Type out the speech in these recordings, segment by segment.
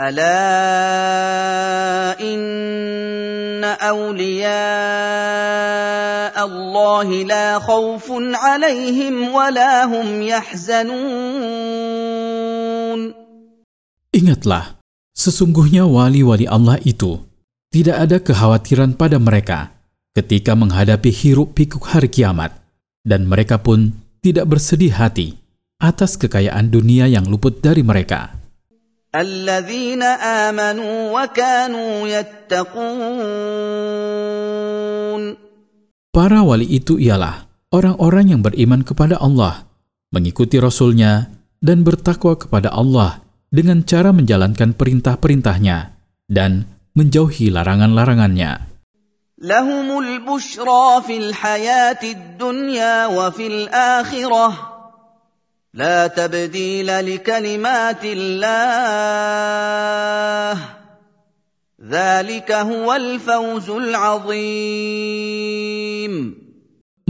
الا ان اولياء الله لا خوف عليهم ولا هم يحزنون Ingatlah, sesungguhnya wali-wali Allah itu tidak ada kekhawatiran pada mereka ketika menghadapi hiruk pikuk hari kiamat, dan mereka pun tidak bersedih hati atas kekayaan dunia yang luput dari mereka. الذين امنوا وكانوا يتقون Para wali itu ialah orang-orang yang beriman kepada Allah, mengikuti Rasul-Nya, dan bertakwa kepada Allah dengan cara menjalankan perintah-perintahnya dan menjauhi larangan-larangannya. لهم البشرى في الحياه الدنيا وفي الاخره لا تبديل لكلمات الله ذلك هو الفوز العظيم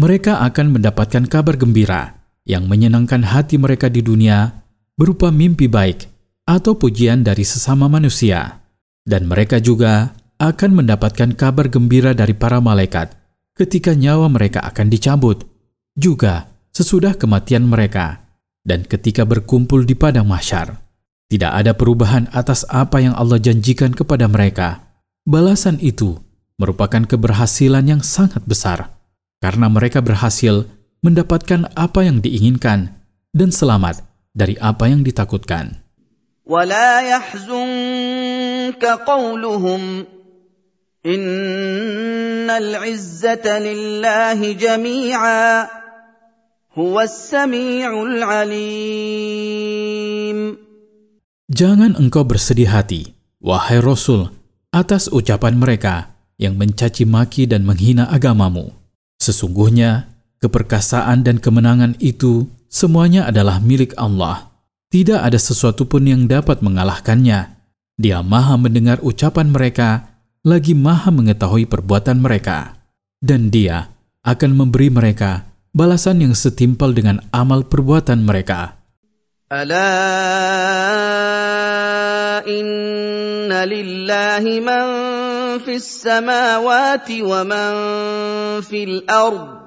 Mereka akan mendapatkan kabar gembira yang menyenangkan hati mereka di dunia berupa mimpi baik atau pujian dari sesama manusia. Dan mereka juga akan mendapatkan kabar gembira dari para malaikat ketika nyawa mereka akan dicabut, juga sesudah kematian mereka, dan ketika berkumpul di padang mahsyar. Tidak ada perubahan atas apa yang Allah janjikan kepada mereka. Balasan itu merupakan keberhasilan yang sangat besar, karena mereka berhasil mendapatkan apa yang diinginkan dan selamat dari apa yang ditakutkan. ولا يحزنك قولهم ان العزه لله جميعا هو السميع العليم Jangan engkau bersedih hati, wahai Rasul, atas ucapan mereka yang mencaci maki dan menghina agamamu. Sesungguhnya, keperkasaan dan kemenangan itu semuanya adalah milik Allah. Tidak ada sesuatu pun yang dapat mengalahkannya. Dia maha mendengar ucapan mereka, lagi maha mengetahui perbuatan mereka. Dan dia akan memberi mereka balasan yang setimpal dengan amal perbuatan mereka. الا ان لله من في السماوات ومن في الارض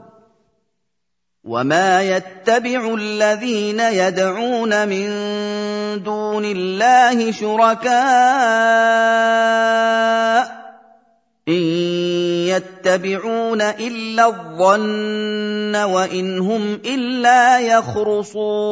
وما يتبع الذين يدعون من دون الله شركاء ان يتبعون الا الظن وان هم الا يخرصون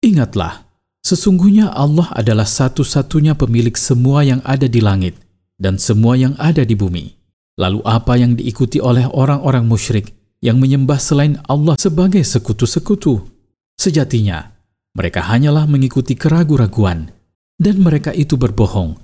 Ingatlah, sesungguhnya Allah adalah satu-satunya pemilik semua yang ada di langit dan semua yang ada di bumi. Lalu apa yang diikuti oleh orang-orang musyrik yang menyembah selain Allah sebagai sekutu-sekutu? Sejatinya, mereka hanyalah mengikuti keraguan-raguan dan mereka itu berbohong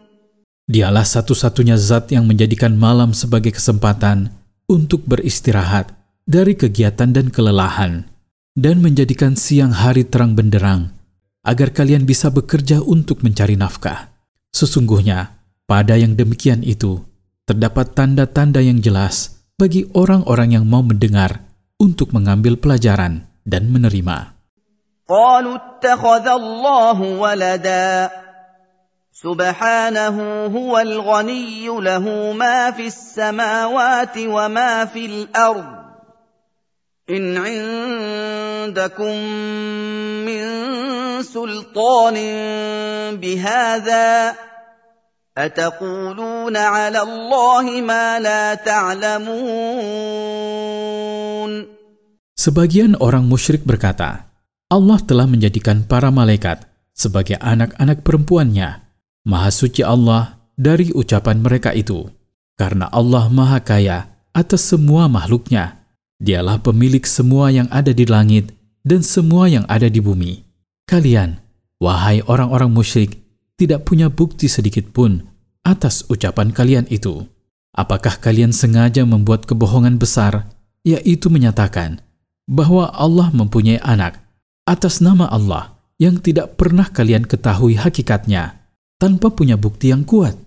Dialah satu-satunya zat yang menjadikan malam sebagai kesempatan untuk beristirahat dari kegiatan dan kelelahan, dan menjadikan siang hari terang benderang, agar kalian bisa bekerja untuk mencari nafkah. Sesungguhnya, pada yang demikian itu, terdapat tanda-tanda yang jelas bagi orang-orang yang mau mendengar untuk mengambil pelajaran dan menerima. قالوا اتخذ الله ولدا سبحانه هو الغني له ما في السماوات وما في الارض ان عندكم من سلطان بهذا اتقولون على الله ما لا تعلمون Sebagian orang musyrik berkata, Allah telah menjadikan para malaikat sebagai anak-anak perempuannya. Maha suci Allah dari ucapan mereka itu. Karena Allah maha kaya atas semua makhluknya. Dialah pemilik semua yang ada di langit dan semua yang ada di bumi. Kalian, wahai orang-orang musyrik, tidak punya bukti sedikit pun atas ucapan kalian itu. Apakah kalian sengaja membuat kebohongan besar, yaitu menyatakan bahwa Allah mempunyai anak atas nama Allah yang tidak pernah kalian ketahui hakikatnya tanpa punya bukti yang kuat?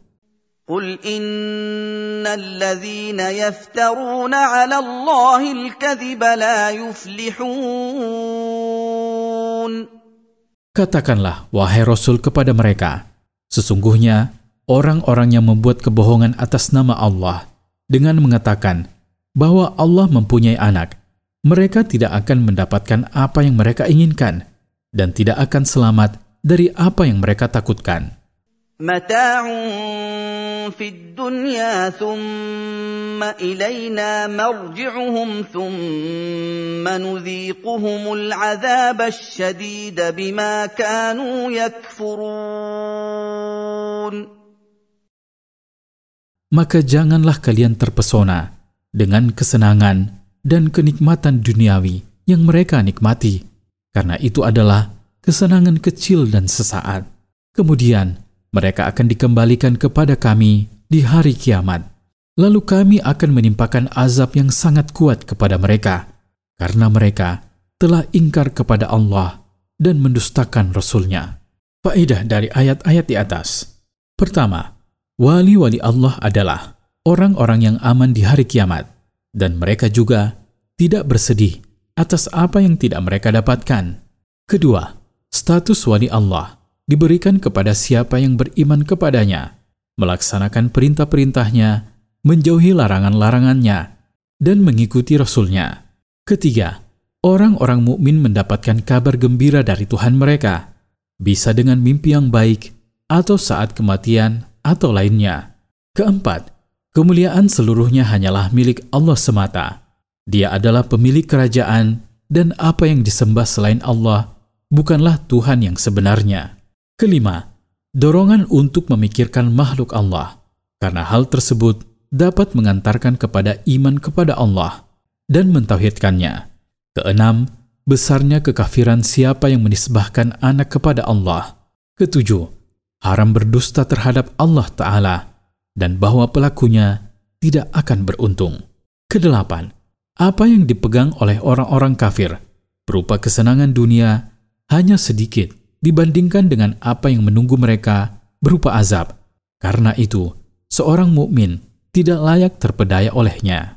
قل إن الذين يفترون على الله الكذب لا يفلحون Katakanlah, wahai Rasul kepada mereka, sesungguhnya orang-orang yang membuat kebohongan atas nama Allah dengan mengatakan bahwa Allah mempunyai anak, mereka tidak akan mendapatkan apa yang mereka inginkan dan tidak akan selamat dari apa yang mereka takutkan. متاع في الدنيا ثم إلينا مرجعهم ثم نذيقهم العذاب الشديد بما كانوا يكفرون Maka janganlah kalian terpesona dengan kesenangan dan kenikmatan duniawi yang mereka nikmati, karena itu adalah kesenangan kecil dan sesaat. Kemudian, mereka akan dikembalikan kepada kami di hari kiamat. Lalu kami akan menimpakan azab yang sangat kuat kepada mereka, karena mereka telah ingkar kepada Allah dan mendustakan Rasulnya. Faedah dari ayat-ayat di atas. Pertama, wali-wali Allah adalah orang-orang yang aman di hari kiamat, dan mereka juga tidak bersedih atas apa yang tidak mereka dapatkan. Kedua, status wali Allah diberikan kepada siapa yang beriman kepadanya, melaksanakan perintah-perintahnya, menjauhi larangan-larangannya, dan mengikuti Rasulnya. Ketiga, orang-orang mukmin mendapatkan kabar gembira dari Tuhan mereka, bisa dengan mimpi yang baik atau saat kematian atau lainnya. Keempat, kemuliaan seluruhnya hanyalah milik Allah semata. Dia adalah pemilik kerajaan dan apa yang disembah selain Allah bukanlah Tuhan yang sebenarnya. Kelima, dorongan untuk memikirkan makhluk Allah, karena hal tersebut dapat mengantarkan kepada iman kepada Allah dan mentauhidkannya. Keenam, besarnya kekafiran siapa yang menisbahkan anak kepada Allah. Ketujuh, haram berdusta terhadap Allah Ta'ala dan bahwa pelakunya tidak akan beruntung. Kedelapan, apa yang dipegang oleh orang-orang kafir berupa kesenangan dunia hanya sedikit dibandingkan dengan apa yang menunggu mereka berupa azab. Karena itu, seorang mukmin tidak layak terpedaya olehnya.